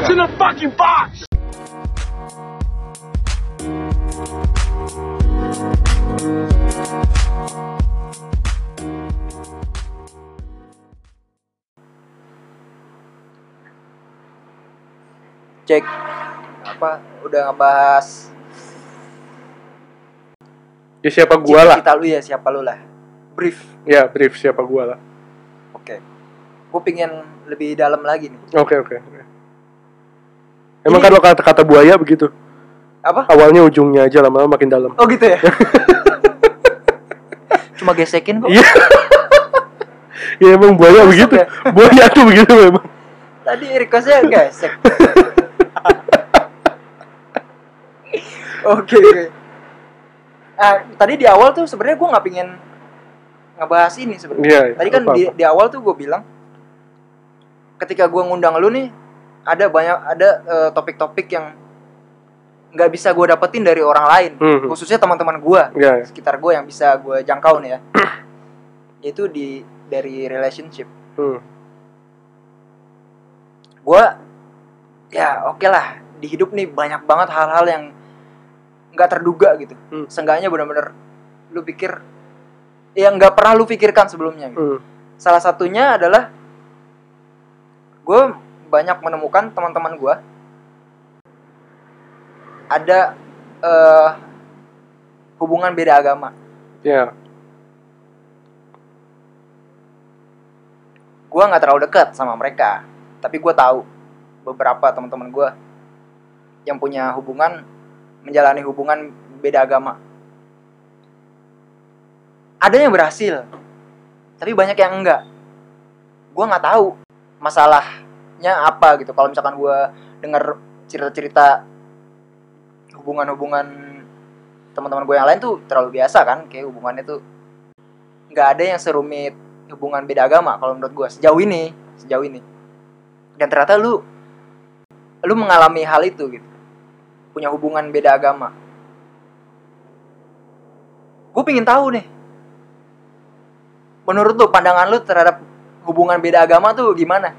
What's in the fucking box? Cek apa udah ngebahas Ya siapa gua lah. kita lu ya siapa lu lah. Brief. Ya brief siapa gua lah. Oke. Gue pingin lebih dalam lagi nih. Oke oke. oke. Emang Ini- kalau kata-kata buaya begitu. Apa? Awalnya ujungnya aja lama-lama makin dalam. Oh gitu ya. Cuma gesekin kok. Iya. ya emang buaya Masuk begitu. ya? Buaya tuh begitu memang. Tadi requestnya gesek. Oke oke. Ah, tadi di awal tuh sebenarnya gue nggak pingin ngebahas ini sebenarnya. Iya. iya, Tadi kan apa-apa. di, di awal tuh gue bilang ketika gue ngundang lu nih ada banyak ada eh, topik-topik yang nggak bisa gue dapetin dari orang lain, Hmm. khususnya teman-teman gue Iya. iya. sekitar gue yang bisa gue jangkau nih ya. Yaitu di dari relationship. Hmm. Gue ya oke lah di hidup nih banyak banget hal-hal yang nggak terduga gitu. Hmm. Seenggaknya bener-bener lu pikir yang nggak pernah lu pikirkan sebelumnya. Gitu. Hmm. Salah satunya adalah gue banyak menemukan teman-teman gue ada eh, hubungan beda agama. Ya. Gue nggak terlalu dekat sama mereka, tapi gue tahu beberapa teman-teman gue yang punya hubungan menjalani hubungan beda agama. Ada yang berhasil, tapi banyak yang enggak. Gue nggak tahu masalahnya apa gitu. Kalau misalkan gue dengar cerita-cerita hubungan-hubungan teman-teman gue yang lain tuh terlalu biasa kan, kayak hubungannya tuh nggak ada yang serumit hubungan beda agama kalau menurut gue sejauh ini, sejauh ini. Dan ternyata lu lu mengalami hal itu gitu punya hubungan beda agama gue pingin tahu nih menurut lu pandangan lu terhadap hubungan beda agama tuh gimana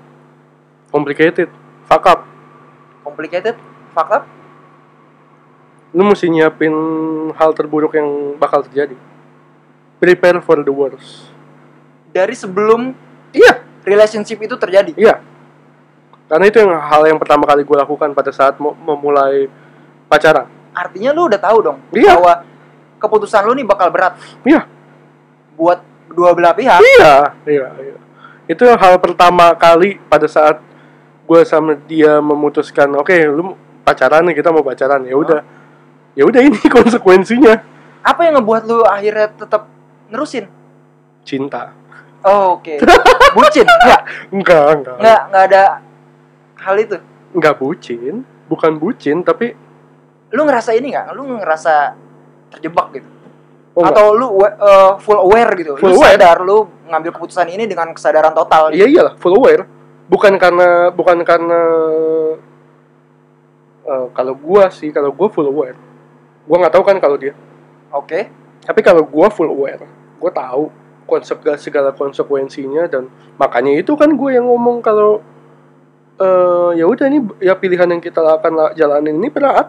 Complicated. Fuck up. complicated fuck up Lu mesti nyiapin hal terburuk yang bakal terjadi. Prepare for the worst. dari sebelum Iya. relationship itu terjadi Iya. Karena itu yang hal yang pertama kali gue lakukan pada saat mau memulai pacaran. artinya lu udah tahu dong Iya. bahwa keputusan lu nih bakal berat Iya. buat dua belah pihak Iya, iya, iya. Itu yang hal pertama kali pada saat gue sama dia memutuskan, oke, lu pacaran nih, kita mau pacaran. Ya udah. Ya udah ini konsekuensinya. apa yang ngebuat lu akhirnya tetap nerusin Cinta. oh, oke bucin nggak Enggak, enggak. nggak nggak ada hal itu Enggak bucin, bukan bucin, tapi lu ngerasa ini nggak lu ngerasa terjebak gitu oh, enggak. atau lu wa- uh, full aware gitu Full lu aware. sadar lu ngambil keputusan ini dengan kesadaran total Iya iyalah, full aware. Bukan karena bukan karena eh, kalau gua sih, kalau gua full aware. Gua nggak tahu kan kalau dia. oke Tapi kalau gua full aware, gua tahu konsep segala konsekuensinya dan makanya itu kan gue yang ngomong kalau eh ya udah ini ya pilihan yang kita akan la- jalanin ini berat.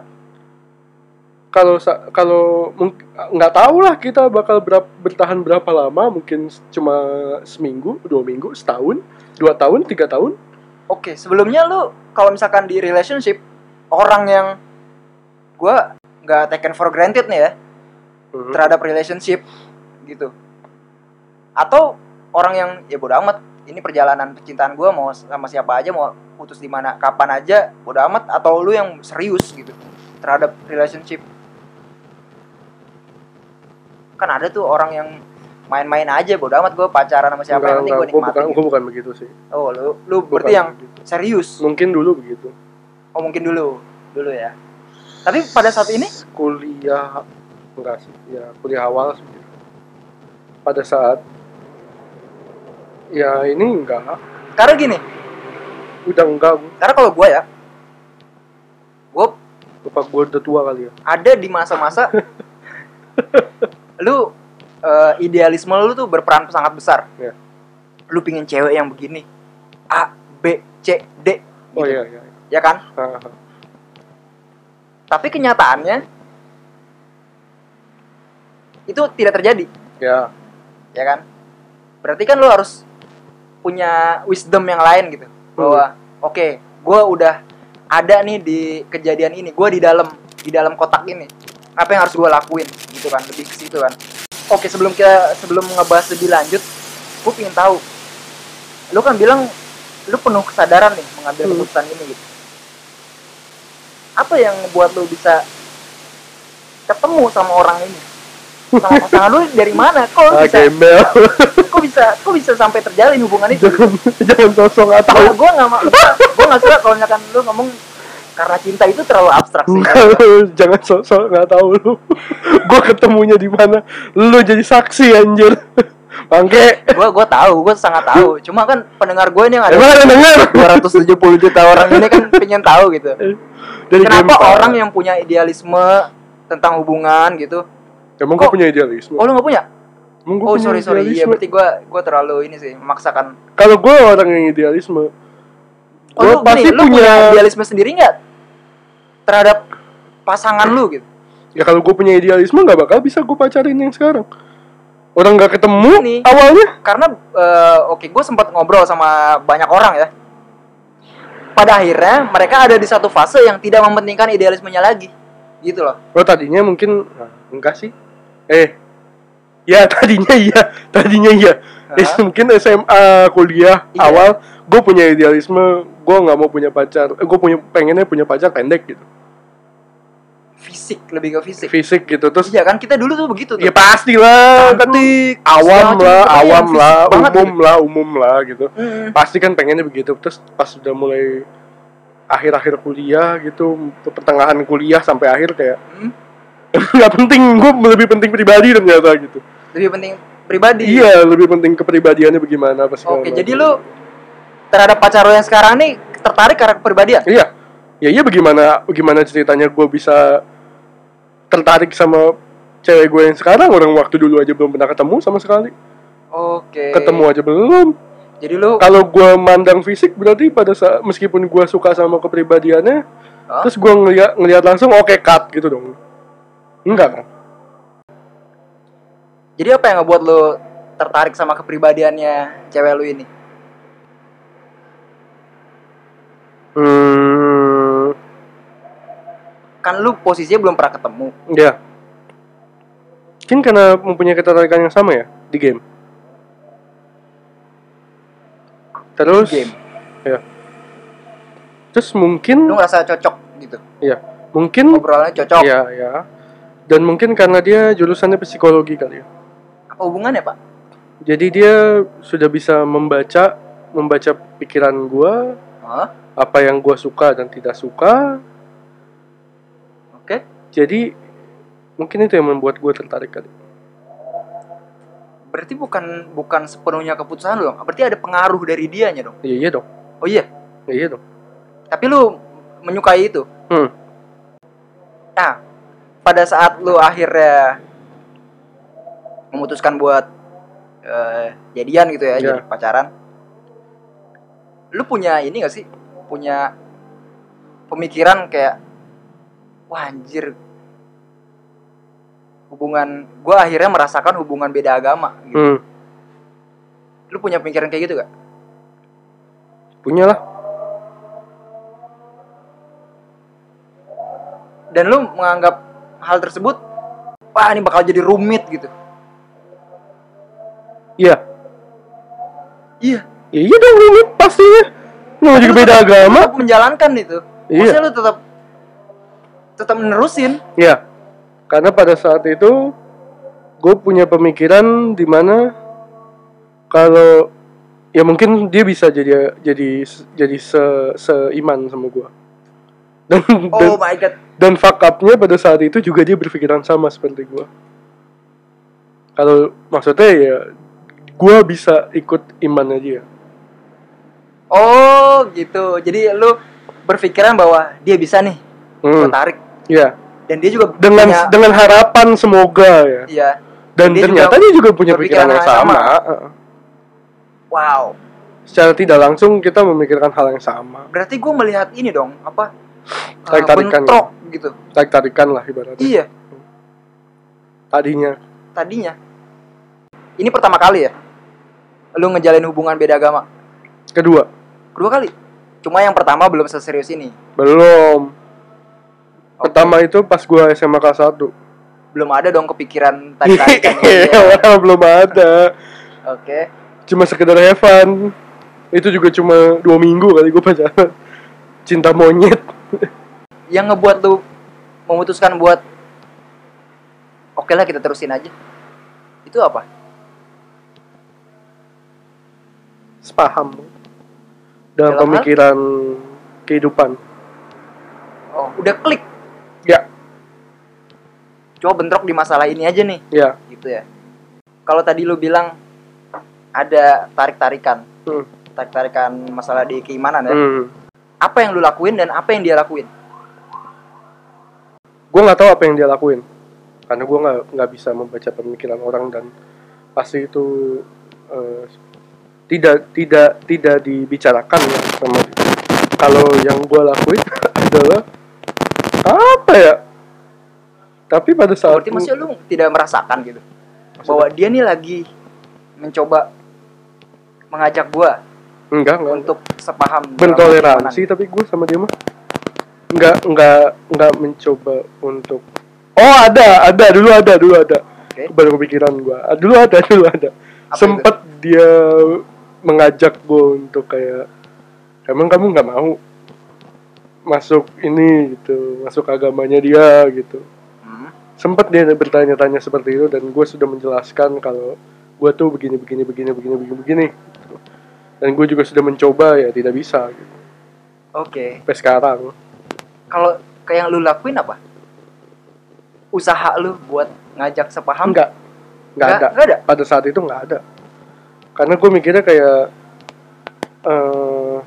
Kalau kalau nggak tahu lah kita bakal berap- bertahan berapa lama, mungkin cuma seminggu, dua minggu, setahun, dua tahun, tiga tahun. oke sebelumnya lu kalau misalkan di relationship orang yang gua nggak taken for granted nih ya Hmm. terhadap relationship gitu atau orang yang ya bodo amat ini perjalanan percintaan gua mau sama siapa aja mau putus di mana kapan aja bodo amat atau lu yang serius gitu terhadap relationship kan ada tuh orang yang main-main aja bodo amat gue pacaran sama siapa yang penting gue gue bukan, nikmatin gitu. gua bukan begitu sih. oh lu lu Bukan berarti yang begitu. serius mungkin dulu begitu. oh mungkin dulu dulu ya tapi pada saat ini kuliah enggak sih ya kuliah awal sih pada saat ya ini enggak karena gini udah enggak gua. karena kalau gue ya gue lupa gue udah tua kali ya ada di masa-masa lu eh, idealisme lu tuh berperan sangat besar. Iya. Lu pingin cewek yang begini. A B C D oh gitu. iya iya ya kan? Tapi kenyataannya itu tidak terjadi. Ya. Ya kan? Berarti kan lo harus punya wisdom yang lain gitu. Bahwa oke gue udah ada nih di kejadian ini. Gue di dalam di dalam kotak ini. Apa yang harus gue lakuin gitu kan lebih ke situ kan. Oke sebelum kita sebelum ngebahas lebih lanjut gue pengen tahu. Lu kan bilang lu penuh kesadaran nih mengambil Hmm. keputusan ini gitu. Apa yang buat lu bisa ketemu sama orang ini? Sama pasangan lu dari mana? Kok ah bisa gembel. kok bisa kok bisa sampai terjalin hubungan itu? Jangan jangan sosok tahu. Gue nggak mau gue nggak suka kalau misalkan lu ngomong karena cinta itu terlalu abstrak sih. Jangan sosok nggak tahu lu. Gue ketemunya di mana? Lu jadi saksi anjir. Bangke. Gue gue tahu gue sangat tahu. Cuma kan pendengar gue ini yang emang ada ada denger? 270 juta orang ini kan pengen tahu gitu. Jadi kenapa gempar. orang yang punya idealisme tentang hubungan gitu? Emang gue punya idealisme? Oh lu nggak punya? Emang gua oh punya sorry sorry. Iya idealisme. berarti gue gue terlalu ini sih memaksakan. Kalau gue orang yang idealisme oh lu, pasti gini, lu punya punya idealisme sendiri nggak terhadap pasangan lu gitu? Ya kalau gue punya idealisme nggak bakal bisa gue pacarin yang sekarang. Orang nggak ketemu Ini. awalnya. karena eh, oke gue sempat ngobrol sama banyak orang ya. Pada akhirnya mereka ada di satu fase yang tidak mementingkan idealismenya lagi gitu loh. Oh tadinya mungkin nah, enggak sih. Eh ya tadinya iya tadinya iya Eh, Hah? mungkin SMA kuliah Iya. awal gue punya idealisme gue nggak mau punya pacar gue punya pengennya punya pacar pendek gitu fisik lebih ke fisik fisik gitu terus iya kan kita dulu tuh begitu tuh ya pastilah kan awam segala lah macam, awam yang fisik lah umum gitu. lah umum lah gitu Mm-mm. pasti kan pengennya begitu terus pas udah mulai akhir-akhir kuliah gitu pertengahan kuliah sampai akhir kayak Hmm. nggak penting gue lebih penting pribadi ternyata gitu lebih penting pribadi? Iya lebih penting kepribadiannya bagaimana apa oke jadi lu terhadap pacar lu yang sekarang nih tertarik karena kepribadian? Iya. Ya iya bagaimana bagaimana ceritanya gue bisa tertarik sama cewek gue yang sekarang? Orang waktu dulu aja belum pernah ketemu sama sekali. Oke. Ketemu aja belum. Jadi lu kalau gue mandang fisik berarti pada saat meskipun gue suka sama kepribadiannya Hah? terus gue ngeliat ngeliat langsung oke cut gitu dong. Enggak kan jadi apa yang ngebuat lu tertarik sama kepribadiannya cewek lu ini? Hmm. Kan lu posisinya belum pernah ketemu. Ya mungkin karena mempunyai ketertarikan yang sama ya di game. Terus game. ya terus mungkin lu ngerasa cocok gitu? Ya mungkin obrolannya cocok. Ya ya dan mungkin karena dia jurusannya psikologi kali ya apa hubungannya pak? Jadi dia sudah bisa membaca membaca pikiran gua Hah? apa yang gua suka dan tidak suka. Oke. Jadi mungkin itu yang membuat gua tertarik kali. Berarti bukan bukan sepenuhnya keputusan lu dong? Berarti ada pengaruh dari dianya dong? Iya iya dong. Oh iya? Iya iya dong. Tapi lu menyukai itu? Hmm. nah pada saat lu akhirnya memutuskan buat eh, jadian gitu ya Iya. jadi pacaran lu punya ini gak sih punya pemikiran kayak wah anjir hubungan gua akhirnya merasakan hubungan beda agama gitu. hmm. lu punya pemikiran kayak gitu gak punya lah dan lu menganggap hal tersebut wah ini bakal jadi rumit gitu iya. Iya. Ya iya dong rumit pastinya. Namanya juga lu beda tetap- agama. tetap menjalankan itu. Iya. Maksudnya lu tetap tetap menerusin. Iya, karena pada saat itu gue punya pemikiran di mana kalau ya mungkin dia bisa jadi jadi jadi se seiman sama gue dan dan, oh my god. dan fuck up-nya pada saat itu juga dia berpikiran sama seperti gue kalau maksudnya ya gue bisa ikut imannya dia oh gitu. Jadi lu berpikiran bahwa dia bisa nih hmm, tarik. Ya dan dia juga dengan punya- dengan harapan semoga ya. Iya. Dan Dia ternyata juga dia juga punya pikiran yang sama. sama. Wow. Secara tidak langsung kita memikirkan hal yang sama. Berarti gue melihat ini dong apa? Uh, Tarik-tarikan. bentrok gitu. Tarik tarikan lah ibaratnya. Iya. Tadinya. Tadinya. Ini pertama kali ya lu ngejalin hubungan beda agama? Kedua. Kedua kali? Cuma yang pertama belum seserius ini. Belum. Oke. pertama itu pas gua SMA kelas 1 belum ada dong kepikiran tadi Iya, belum ada. Oke. Cuma sekedar have fun. Itu juga cuma dua minggu kali gue pacaran. Cinta monyet. Yang ngebuat lu memutuskan buat oke lah kita terusin aja. Itu apa sepaham. Dalam Dalam hal? pemikiran kehidupan. Oh udah klik? Ya. Coba bentrok di masalah ini aja nih. Ya. Gitu ya. Kalau tadi lu bilang ada tarik tarikan hmm. tarik tarikan masalah di keimanan ya. Hmm. apa yang lu lakuin dan apa yang dia lakuin? Gue nggak tahu apa yang dia lakuin. Karena gue nggak nggak bisa membaca pemikiran orang dan pasti itu eh, tidak tidak tidak dibicarakan ya sama dia. kalau yang gue lakuin adalah apa ya? Tapi pada saat berarti masih lu tidak merasakan gitu? Bahwa dia nih lagi mencoba mengajak gua enggak enggak. untuk sepaham bertoleransi keimanan. tapi gue sama dia mah nggak nggak nggak mencoba untuk oh ada ada. Dulu ada dulu ada. Oke. baru kepikiran gue dulu ada dulu ada. Apa sempet dia mengajak gue untuk kayak emang kamu nggak mau masuk ini gitu masuk agamanya dia gitu? Hmm. sempet dia bertanya-tanya seperti itu dan gue sudah menjelaskan kalau gue tuh begini begini begini begini begini begini gitu. dan gue juga sudah mencoba ya tidak bisa gitu. Oke. Sampai sekarang. Kalau kayak yang lu lakuin apa? Usaha lu buat ngajak sepaham? Enggak enggak ada. Nggak ada? Pada saat itu nggak ada karena gue mikirnya kayak eh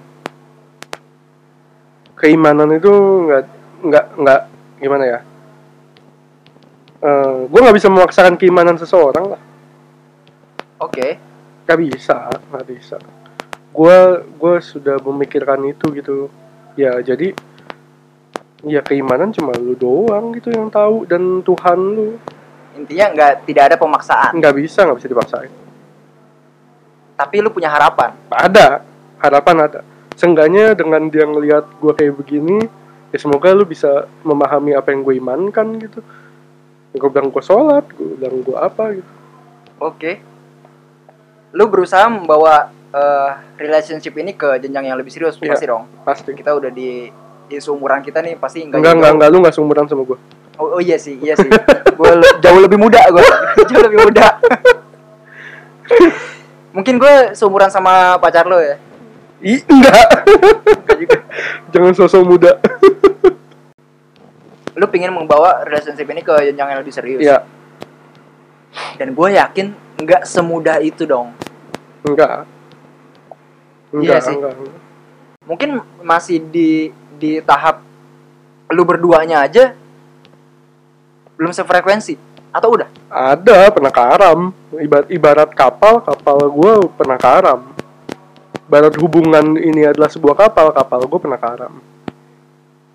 keimanan itu nggak nggak nggak gimana ya? Eh gue nggak bisa memaksakan keimanan seseorang lah. Oke. Nggak bisa nggak bisa. Gue gue sudah memikirkan itu gitu. Ya jadi ya keimanan cuma lu doang gitu yang tahu dan Tuhan lu. Intinya nggak tidak ada pemaksaan. Nggak bisa nggak bisa dipaksain tapi lu punya harapan? Ada. Harapan ada. Seenggaknya dengan dia ngelihat gue kayak begini ya semoga lu bisa memahami apa yang gue imankan gitu. Gue bilang gue sholat gue bilang gue apa gitu. Oke. Lu berusaha membawa eh, relationship ini ke jenjang yang lebih serius Iya. pasti dong? pasti. Kita udah di di seumuran kita nih pasti enggak enggak enggak enggak. Lu enggak seumuran sama gue Oh, oh iya sih, iya sih. gue jauh lebih muda gue, jauh lebih muda. Mungkin gue seumuran sama pacar lo ya. Ih, enggak Enggak juga. jangan sosok muda Lu pingin membawa relationship ini ke jenjang yang lebih serius. ya Dan gue yakin nggak semudah itu dong. enggak Iya enggak sih. enggak, enggak. Mungkin masih di di tahap lu berduanya aja belum sefrekuensi atau udah? ada pernah karam ibarat ibarat kapal kapal gue pernah karam ibarat hubungan ini adalah sebuah kapal kapal gue pernah karam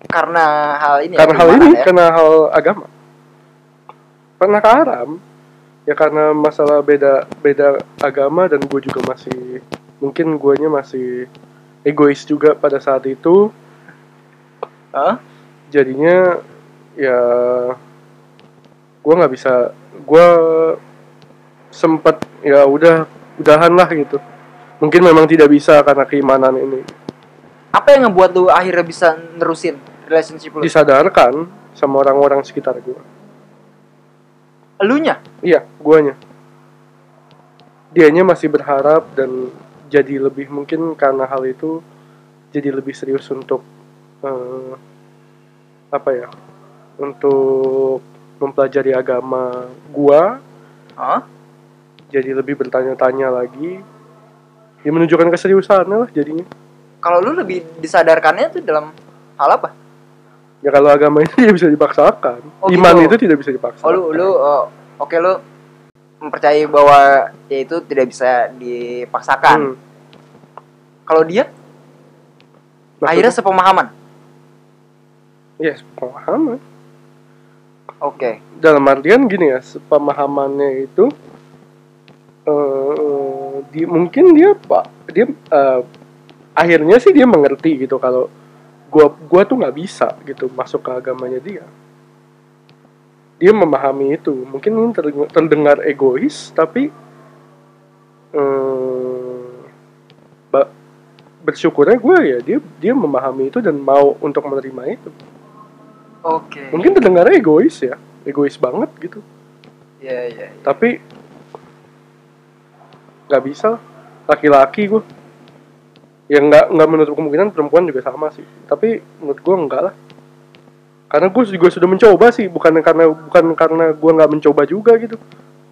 Karena hal ini. ya, karena hal keimanan ini ya? karena hal agama pernah karam ya karena masalah beda beda agama dan gue juga masih mungkin guanya masih egois juga pada saat itu Hah? jadinya ya gue nggak bisa gue sempet ya udah udahan lah gitu mungkin memang tidak bisa karena keimanan ini Apa yang ngebuat lu akhirnya bisa nerusin relationship lu? disadarkan sama orang-orang sekitar gue Elunya? Iya, guanya. Dianya masih berharap dan jadi lebih mungkin karena hal itu jadi lebih serius untuk eh, apa ya? Untuk mempelajari agama gua, Hah? jadi lebih bertanya-tanya lagi. Ya menunjukkan keseriusannya lah jadinya. Kalau lu lebih disadarkannya tuh dalam hal apa? Ya kalau agama itu tidak bisa dipaksakan. Oh, Iman gitu. itu tidak bisa dipaksakan. Oh lu lu oh, oke lu mempercayai bahwa ya itu tidak bisa dipaksakan. Hmm. Kalau dia Maksudnya? akhirnya sepemahaman. ya pemahaman Oke. dalam artian gini ya pemahamannya itu eh di mungkin dia pak dia eh, akhirnya sih dia mengerti gitu kalau gua gua tuh nggak bisa gitu masuk ke agamanya dia. Dia memahami itu. Mungkin ini ter- terdengar egois tapi ba- bersyukurnya gue ya dia dia memahami itu dan mau untuk menerima itu Oke. mungkin terdengarnya egois ya egois banget gitu. Iya, iya. iya. tapi nggak bisa. Laki-laki gue ya nggak nggak menutup kemungkinan perempuan juga sama sih. Tapi menurut gue enggak lah. Karena gue juga sudah mencoba sih bukan karena bukan karena gue nggak mencoba juga gitu.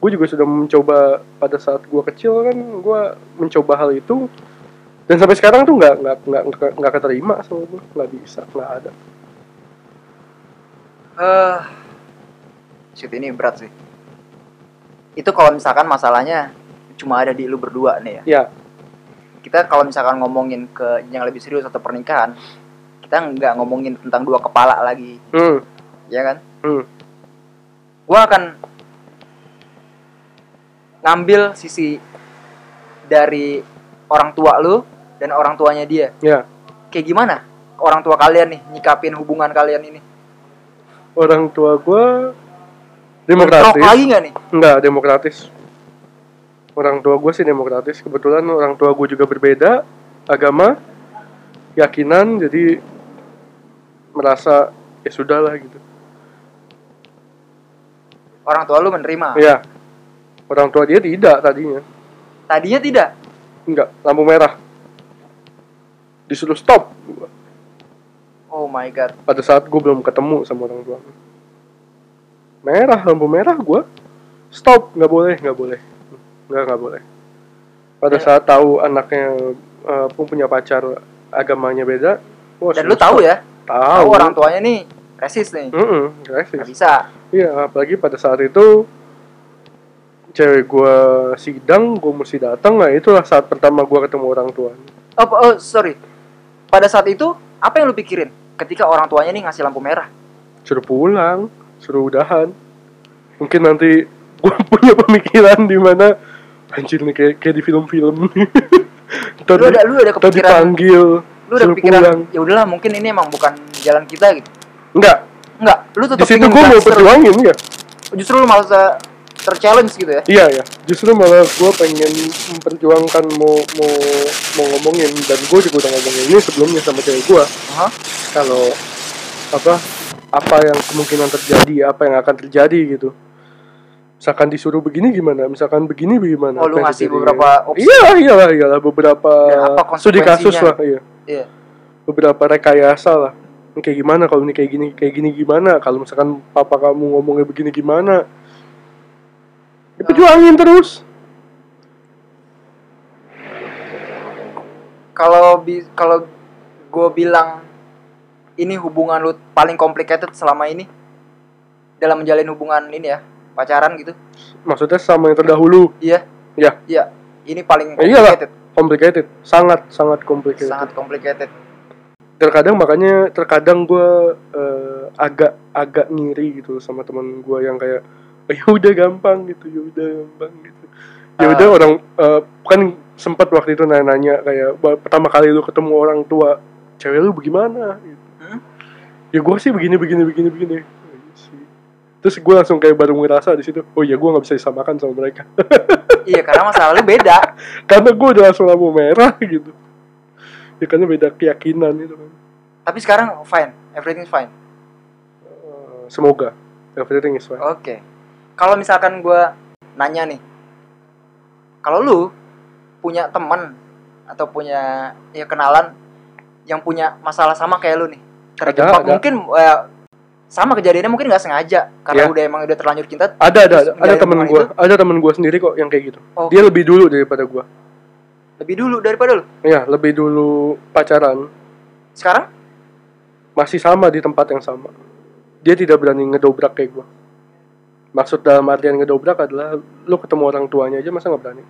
Gue juga sudah mencoba pada saat gue kecil kan gue mencoba hal itu. Dan sampai sekarang tuh nggak nggak nggak- nggak keterima sama gue nggak bisa nggak ada Eh, shit ini berat sih. Itu kalau misalkan masalahnya cuma ada di lu berdua nih ya. ya Kita kalau misalkan ngomongin ke yang lebih serius atau pernikahan, kita nggak ngomongin tentang dua kepala lagi, hmm, ya kan? hmm, Gua akan ngambil sisi dari orang tua lu dan orang tuanya dia. ya Kayak gimana orang tua kalian nih nyikapin hubungan kalian ini? Orang tua gue demokratis lagi nggak nih? Enggak, demokratis. Orang tua gue sih demokratis. Kebetulan orang tua gue juga berbeda agama, keyakinan, jadi merasa ya sudahlah gitu. Orang tua lu menerima. Iya. Orang tua dia tidak tadinya. Tadinya tidak. Enggak, lampu merah. Disuruh stop Oh my god. pada saat gue belum ketemu sama orang tua. Merah, lampu merah gue stop, nggak boleh, nggak boleh, nggak nggak boleh. Pada Ya. saat tahu anaknya eh, pun punya pacar agamanya beda, wah, Dan lu tahu ya, Tahu. orang tuanya nih resis nih. Mm-mm, Gak rasis. bisa. Iya, apalagi pada saat itu cewek gue sidang, gue mesti datang. Nah, itulah saat pertama gue ketemu orang tua. Oh, oh, sorry. Pada saat itu, apa yang lu pikirin ketika orang tuanya nih ngasih lampu merah? Suruh pulang, suruh udahan. Mungkin nanti gue punya pemikiran di mana anjir nih kayak, kayak di film-film. Ntar Lu di- ada lu ada kepikiran, dipanggil, lu ada kepikiran, ya udahlah mungkin ini emang bukan jalan kita gitu. Enggak, Enggak, lu di tetap situ ingin gue mau perjuangin ya. Justru lu malah ter-challenge gitu ya. Iya ya, justru malah gue pengen memperjuangkan mau mau mau ngomongin dan gue juga udah ngomongin ini sebelumnya sama cewek gue Hah? kalau apa apa yang kemungkinan terjadi apa yang akan terjadi gitu. Misalkan disuruh begini gimana, misalkan begini bagaimana. Oh, lu ngasih terjadi? beberapa opsi. Iya iyalah iyalah beberapa apa studi kasus lah iya. Iya. Beberapa rekayasa lah. Kayak gimana kalau ini kayak gini kayak gini gimana kalau misalkan papa kamu ngomongnya begini gimana. Ya, perjuangin terus. Kalau bi kalau gue bilang ini hubungan lu paling complicated selama ini dalam menjalin hubungan ini ya pacaran gitu Maksudnya sama yang terdahulu iya Iya. iya ini paling Eh, iyalah. complicated complicated, sangat sangat complicated. sangat complicated Terkadang makanya terkadang gue agak agak ngiri gitu sama teman gue yang kayak "Oh, ya udah gampang gitu, ya udah gampang gitu. Ya Ah. udah orang eh, kan sempat waktu itu nanya-nanya kayak "Ba- pertama kali lu ketemu orang tua cewek lu bagaimana gitu. Hmm? Ya gue sih begini begini begini begini. Oh, iya sih. Terus gue langsung kayak baru ngerasa di situ, oh iya gue nggak bisa disamakan sama mereka. iya karena masalah lu beda karena gue udah langsung lampu merah gitu ya karena beda keyakinan itu kan tapi sekarang fine everything fine Eh, semoga everything is fine oke kalau misalkan gue nanya nih kalau lu punya teman atau punya ya kenalan yang punya masalah sama kayak lu nih terjebak ada. mungkin eh, sama kejadiannya mungkin nggak sengaja karena Ya. udah emang udah terlanjur cinta ada ada ada, ada hubungan gue ada temen gue sendiri kok yang kayak gitu. Oke. dia lebih dulu daripada gue lebih dulu daripada lu? Ya lebih dulu pacaran. Sekarang? Masih sama di tempat yang sama. Dia tidak berani ngedobrak kayak gue maksud dalam artian ngedobrak adalah lu ketemu orang tuanya aja masa nggak berani?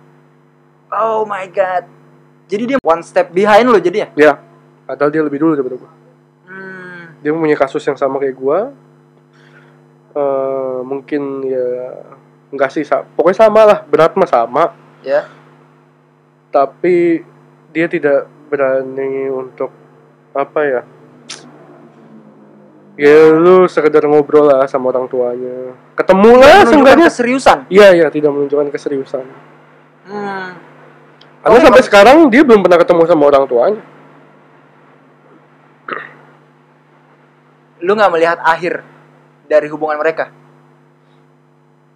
Oh my god. Jadi dia one step behind lo jadi ya? ya padahal dia lebih dulu daripada gue Hmm. dia punya kasus yang sama kayak gua. Eh, mungkin ya enggak sih sa- pokoknya sama lah. Berat mah sama. Ya. tapi dia tidak berani untuk apa ya ya lu sekedar ngobrol lah sama orang tuanya ketemu lah seenggaknya keseriusan. iya iya tidak menunjukkan keseriusan Hmm. karena Oh, sampai emang- sekarang dia belum pernah ketemu sama orang tuanya Lu nggak melihat akhir dari hubungan mereka?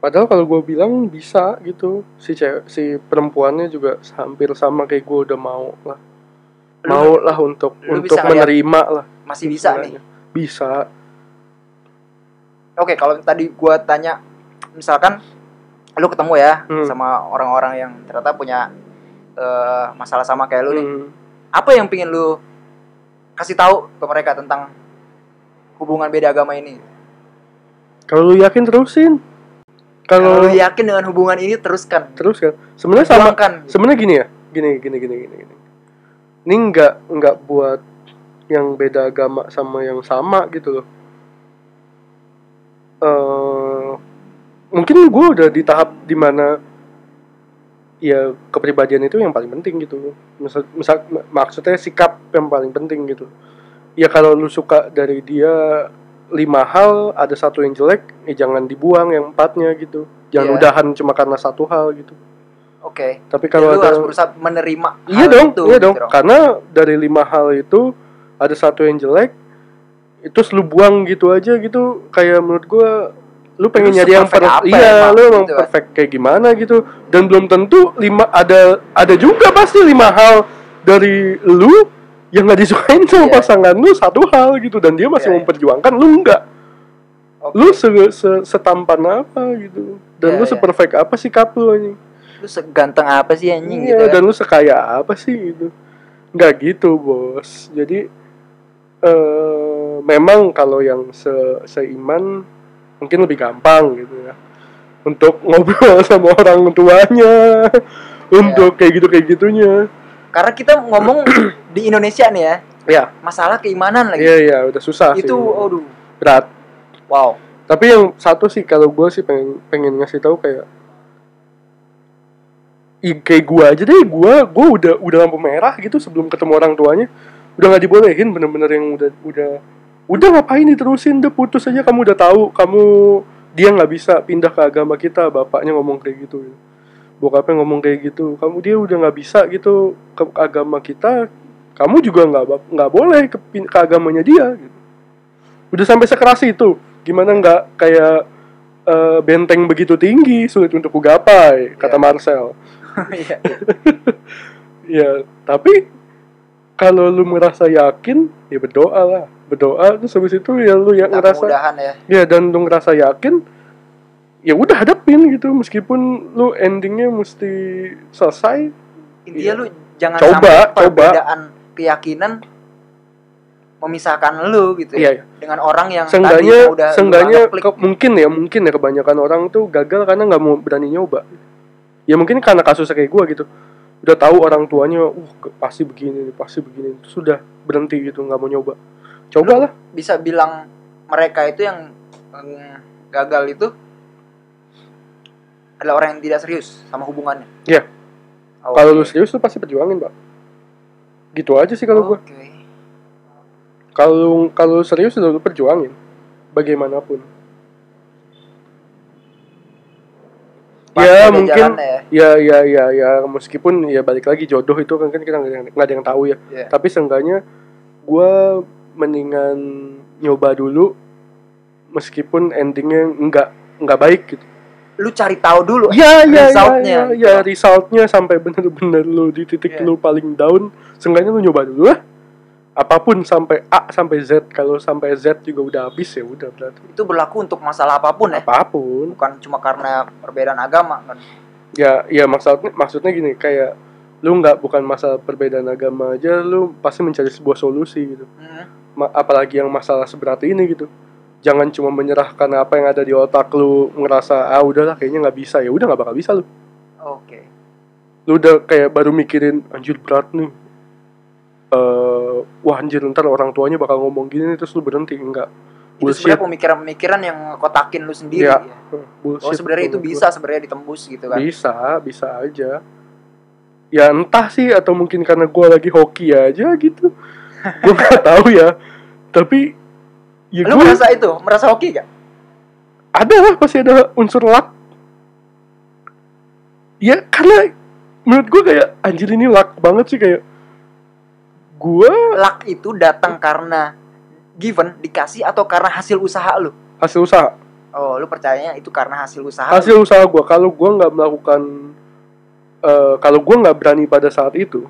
Padahal kalau gue bilang bisa gitu si cewek, si perempuannya juga hampir sama kayak gue udah mau lah mau lah untuk lu untuk menerima lah Masih bisa nih. Bisa Oke, kalau tadi gua tanya misalkan lu ketemu ya Hmm. sama orang-orang yang ternyata punya eh, masalah sama kayak lu nih. Hmm. Apa yang pingin lu kasih tahu ke mereka tentang hubungan beda agama ini? kalau lu yakin terusin Kalau lu yakin dengan hubungan ini teruskan. terus kan sebenarnya sama Perjuangkan. sebenarnya gini ya gini gini gini gini gini ini nggak nggak buat yang beda agama sama yang sama gitu loh eh mungkin gue udah di tahap di mana ya kepribadian itu yang paling penting gitu misal, misal mak- maksudnya sikap yang paling penting gitu ya kalau lu suka dari dia lima hal ada satu yang jelek ya jangan dibuang yang empatnya gitu jangan Iya. udahan cuma karena satu hal gitu Oke. tapi Kalau ada harus berusaha menerima Iya hal dong, itu, iya gitu dong. Karena dari lima hal itu ada satu yang jelek, itu lu buang gitu aja gitu. Kayak menurut gua, lu pengen Lu nyari yang se-perfect per- apa iya, emang, lu emang gitu kan. perfect kayak gimana gitu. Dan belum tentu lima ada ada juga pasti lima hal dari lu yang nggak disukain sama Iya. pasangan lu satu hal gitu dan dia masih Iya, iya. memperjuangkan lu enggak. Oke. Lu se, se- setampan apa gitu dan Iya, lu iya. seperfect apa sikap lu anjing. Lu seganteng apa sih anjing Iya, gitu kan? dan lu sekaya apa sih gitu? Nggak gitu, Bos. Jadi eh memang kalau yang se seiman mungkin lebih gampang gitu ya. Untuk ngobrol sama orang tuanya, untuk kayak gitu kayak gitunya. Karena kita ngomong di Indonesia nih ya, Ya, masalah keimanan lagi. iya iya udah susah sih. itu aduh, berat. wow. Tapi yang satu sih kalau gue sih pengen pengen ngasih tahu kayak kayak gua aja deh gua gua udah udah lampu merah gitu sebelum ketemu orang tuanya udah nggak dibolehin bener-bener yang udah udah udah ngapain diterusin? Udah putus aja. Kamu udah tahu kamu dia nggak bisa pindah ke agama kita. Bapaknya ngomong kayak gitu. Bokapnya ngomong kayak gitu. Kamu dia udah nggak bisa gitu ke agama kita. Kamu juga nggak nggak boleh ke, ke agamanya dia gitu. udah sampai sekeras itu. Gimana nggak kayak eh, benteng begitu tinggi sulit untuk kugapai kata Iya. Marcel. Iya. ya tapi kalau lu merasa yakin ya berdoa lah berdoa terus habis itu ya lu yang Minta ngerasa ya. ya dan lu ngerasa yakin ya udah hadapin gitu meskipun lu endingnya mesti selesai Intinya Iya. lu jangan Coba, sampai coba. perbedaan keyakinan memisahkan lu gitu iya ya. Dengan orang yang seenggaknya tadi udah klik. ke- mungkin ya mungkin ya kebanyakan orang tuh gagal karena nggak mau berani nyoba ya mungkin karena kasusnya kayak gua gitu udah tahu orang tuanya uh pasti begini pasti begini. Sudah berhenti gitu nggak mau nyoba. Cobalah. Bisa bilang mereka itu yang gagal itu adalah orang yang tidak serius sama hubungannya. Iya. Oh, kalau lu serius lu pasti perjuangin pak. Gitu aja sih kalau gua. Oke. kalau kalau serius lu perjuangin bagaimanapun ya mungkin ya. ya ya ya ya meskipun ya balik lagi jodoh itu kan kan kita nggak ada yang- nggak ada yang tahu ya Iya. tapi seenggaknya gue mendingan nyoba dulu meskipun endingnya nggak nggak baik gitu Lu cari tahu dulu ya ya resultnya ya, gitu. ya resultnya sampai bener-bener lu di titik Iya. lu paling down seenggaknya lu nyoba dulu lah apa pun sampai A sampai Z kalau sampai Z juga udah habis ya udah berarti itu berlaku untuk masalah apa pun ya. apa pun Bukan cuma karena perbedaan agama kan. ya ya maksudnya maksudnya gini kayak lu nggak bukan masalah perbedaan agama aja lu pasti mencari sebuah solusi gitu Hmm. Ma- apalagi yang masalah seberat ini gitu jangan cuma menyerahkan apa yang ada di otak lu ngerasa ah udahlah kayaknya nggak bisa ya udah nggak bakal bisa lu Oke. lu udah kayak baru mikirin anjir berat nih eh wah anjir ntar orang tuanya bakal ngomong gini terus lu berhenti. Enggak. Itu sebenarnya pemikiran-pemikiran yang kotakin lu sendiri Iya. ya. bullshit oh sebenarnya itu bisa sebenarnya ditembus gitu kan. Bisa bisa aja. Ya entah sih atau mungkin karena gua lagi hoki aja gitu. Gua nggak tahu ya. Tapi ya lu gua merasa itu? Merasa hoki gak ada lah pasti ada unsur luck. Ya karena menurut gue kayak anjir ini luck banget sih kayak gue luck itu datang karena given dikasih atau karena hasil usaha lu? hasil usaha. Oh lu percayanya itu karena hasil usaha hasil usaha gue kalau gue nggak melakukan eh, kalau gue nggak berani pada saat itu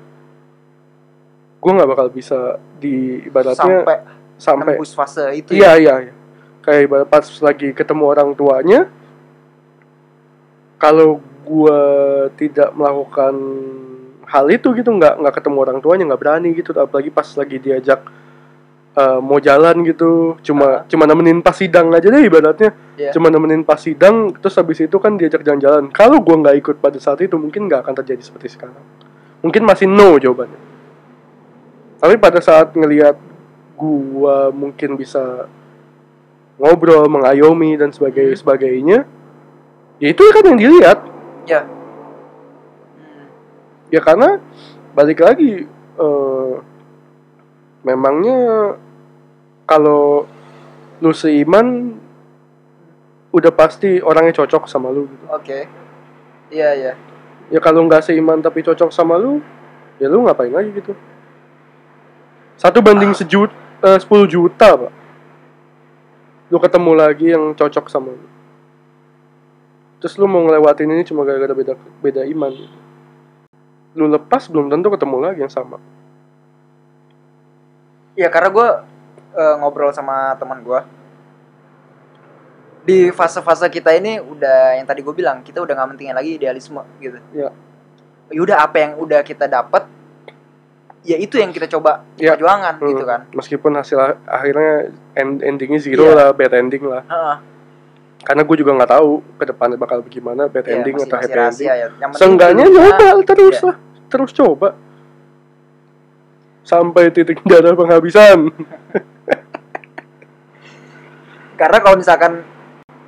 gue nggak bakal bisa di lu ibaratnya sampai sampai nembus fase itu ya? Iya iya iya. Kayak ibarat pas lagi ketemu orang tuanya kalau gua tidak melakukan hal itu gitu nggak nggak ketemu orang tuanya nggak berani gitu apalagi pas lagi diajak eh, mau jalan gitu cuma cuma nemenin pas sidang aja deh ibaratnya Iya. cuma nemenin pas sidang terus habis itu kan diajak jalan-jalan kalau gua nggak ikut pada saat itu mungkin nggak akan terjadi seperti sekarang mungkin masih no jawabannya tapi pada saat ngelihat gua mungkin bisa ngobrol mengayomi dan sebagainya Hmm. sebagainya ya itu kan yang dilihat ya Hmm. Ya karena balik lagi eh, memangnya kalau lu seiman udah pasti orangnya cocok sama lu gitu. oke. Iya iya. Ya kalau nggak seiman tapi cocok sama lu ya lu ngapain lagi gitu? Satu banding sejuta eh, 10 juta pak. Lu ketemu lagi yang cocok sama lu. Terus lu mau ngelewatin ini cuma gara-gara beda beda iman gitu. Lu lepas belum tentu ketemu lagi yang sama ya karena gue ngobrol sama teman gue di fase-fase kita ini udah yang tadi gue bilang kita udah nggak mentingin lagi idealisme gitu Ya. yaudah apa yang udah kita dapat ya itu yang kita coba Ya. perjuangan gitu Hmm. kan meskipun hasil akhirnya end endingnya zero Iya. lah bad ending lah Heeh. karena gue juga nggak tahu ke depannya bakal bagaimana bad Iya, ending masih- atau happy ending ya. Seenggaknya nyoba terus Iya. lah, terus coba sampai titik darah penghabisan. karena kalau misalkan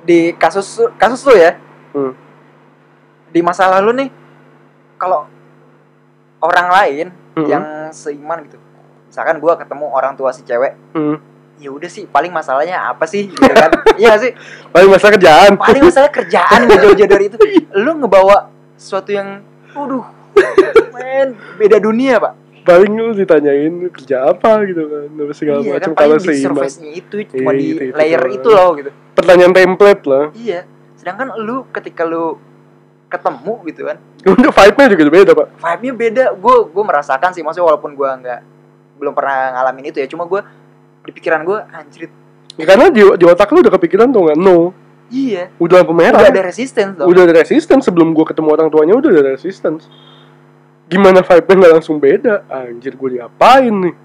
di kasus kasus lu ya Hmm. di masa lalu nih kalau orang lain Hmm. yang seiman gitu misalkan gua ketemu orang tua si cewek Hmm. ya udah sih paling masalahnya apa sih gitu kan iya sih Paling masa kerjaan. paling masalah kerjaan nggak jauh-jauh dari itu lu ngebawa sesuatu yang waduh men beda dunia pak. Paling lu ditanyain kerja apa gitu kan, apa segala iya macam kan kalau surface-nya itu cuma Iya, di itu- itu. layer doang. itu loh gitu. Pertanyaan template lah. iya sedangkan lu ketika lu ketemu gitu kan. Untuk vibe-nya juga beda pak. vibe-nya beda. Gue gue merasakan sih maksudnya walaupun gue nggak belum pernah ngalamin itu ya cuma gue di pikiran gue anjrit Ya, karena di, di otak lu udah kepikiran tuh nggak? No, iya. Udah lampu merah. udah ada resistance dong. Udah ada resistance. Sebelum gua ketemu orang tuanya udah ada resistance. Gimana vibe-nya nggak langsung beda? Anjir gue diapain nih?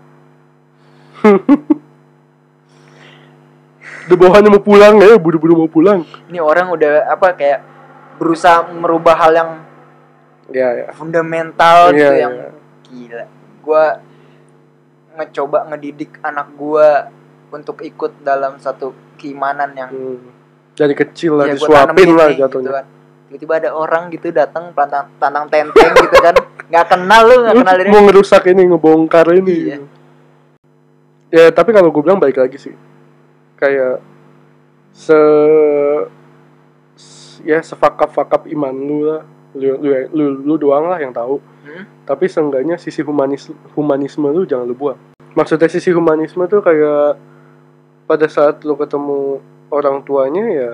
Udah bawahannya mau pulang ya, buru-buru mau pulang. ini orang udah apa kayak berusaha merubah hal yang Ya, ya. fundamental Iya, gitu iya. yang gila gue ngecoba ngedidik anak gue untuk ikut dalam satu keimanan yang Hmm. Dari kecil lah ya disuapin lah nih, gitu jatuhnya. kan. tiba-tiba ada orang gitu datang tantang tantang tenteng gitu kan nggak kenal lu nggak Lu kenal dia mau ngerusak ini, ngebongkar ini. Iya. Ya, tapi kalau gue bilang balik lagi sih. Kayak se ya sefakap-fakap iman lu lah. Lu, lu, lu, lu doang lah yang tahu. Hmm? Tapi seenggaknya sisi humanis humanisme lu jangan lu buang. Maksudnya sisi humanisme tuh kayak pada saat lu ketemu orang tuanya ya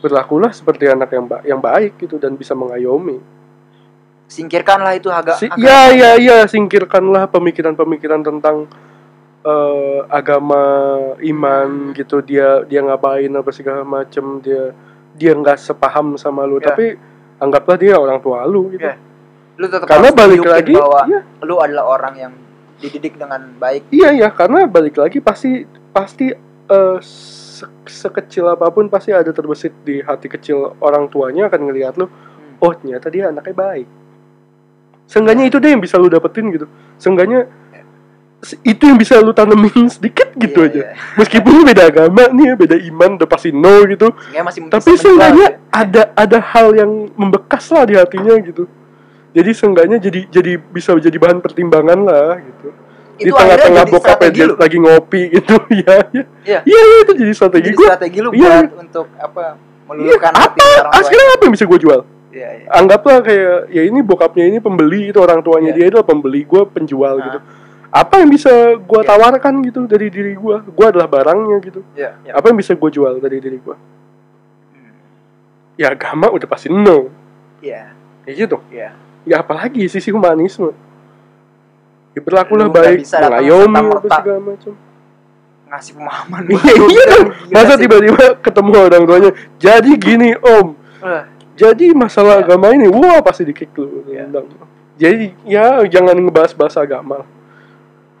berlakulah seperti anak yang ba yang baik gitu dan bisa mengayomi. Singkirkanlah itu agak Si, ya ya ya singkirkanlah pemikiran-pemikiran tentang eh, agama iman gitu. Dia dia ngapain apa segala macem. Dia dia nggak sepaham sama lu. Ya. tapi anggaplah dia orang tua lu gitu. Ya. lu tetap karena balik lagi bahwa iya. lu adalah orang yang dididik dengan baik. Iya ya karena balik lagi pasti pasti eh, se- sekecil apa pun pasti ada terbesit di hati kecil orang tuanya akan ngelihat lu Hmm. oh ternyata dia anaknya baik Seenggaknya itu deh yang bisa lu dapetin gitu. Seenggaknya se- itu yang bisa lu tanemin sedikit gitu Iya, aja. iya. Meskipun lu beda agama nih, ya, beda iman, udah pasti no gitu. Sehingga masih Tapi seenggaknya ya. ada ada hal yang membekas lah di hatinya gitu. Jadi seenggaknya jadi jadi bisa jadi bahan pertimbangan lah gitu. di itu akhirnya tengah-tengah lu. lagi ngopi gitu ya ya Iya. iya iya, itu jadi strategi Jadi gue strategi lu Iya. buat untuk apa iya meluluhkan hati apa orang sekarang apa yang bisa gue jual Iya, iya. anggaplah kayak ya ini bokapnya ini pembeli itu orang tuanya Iya. dia adalah pembeli gue penjual Ah. gitu apa yang bisa gue Iya. tawarkan gitu dari diri gue gue adalah barangnya gitu Iya, iya. apa yang bisa gue jual dari diri gue Hmm. ya agama udah pasti no Iya, ya gitu iya. ya apalagi sisi humanisme ya berlakulah Lu baik mengayomi apa segala macam Ngasih pemahaman. Iya, iya. Gila Masa tiba-tiba ketemu orang tuanya, jadi gini om, Eh, jadi masalah Iya. agama ini, wah pasti dikick lu. Iya. Undang. Jadi ya jangan ngebahas-bahas agama.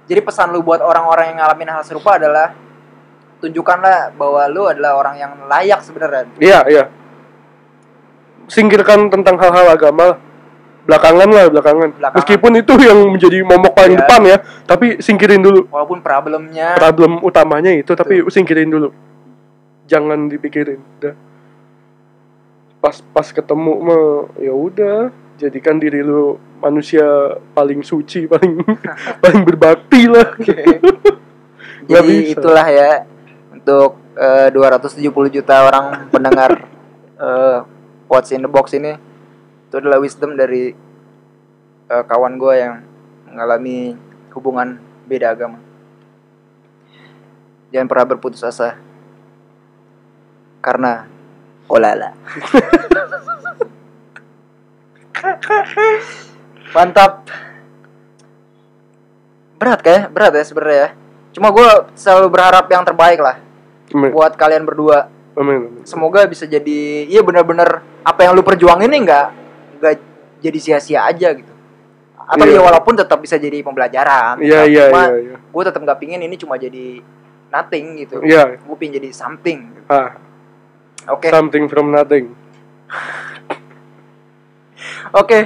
Jadi pesan lu buat orang-orang yang ngalamin hal serupa adalah tunjukkanlah bahwa lu adalah orang yang layak sebenarnya. Iya, iya. Singkirkan tentang hal-hal agama belakangan lah belakangan. Belakangan. Meskipun itu yang menjadi momok paling Iya. depan ya, tapi singkirin dulu. Walaupun problemnya Problem utamanya itu, tapi singkirin dulu. Jangan dipikirin. Udah. Pas pas ketemu mah ya udah, jadikan diri lu manusia paling suci, paling paling berbakti lah. Nggak Jadi bisa. itulah ya untuk eh, 270 juta orang pendengar eh, What's in the Box ini itu adalah wisdom dari eh, kawan gue yang mengalami hubungan beda agama. Jangan pernah berputus asa karena olala. Mantap. Berat kayak, berat ya sebenarnya ya. Cuma gue selalu berharap yang terbaik lah Amin. buat kalian berdua. Amin. amin. Semoga bisa jadi, iya bener-bener apa yang lu perjuangin ini nggak nggak jadi sia-sia aja gitu. Atau Iya. ya walaupun tetap bisa jadi pembelajaran. Iya iya iya iya. gue tetap nggak pingin ini cuma jadi nothing gitu. Iya. Gue pingin jadi something. gitu. Ah, Oke, something from nothing. oke.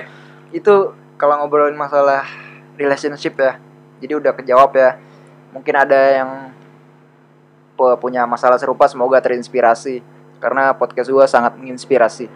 Itu kalau ngobrolin masalah relationship ya. Jadi udah kejawab ya. Mungkin ada yang pu- punya masalah serupa semoga terinspirasi karena podcast gue sangat menginspirasi.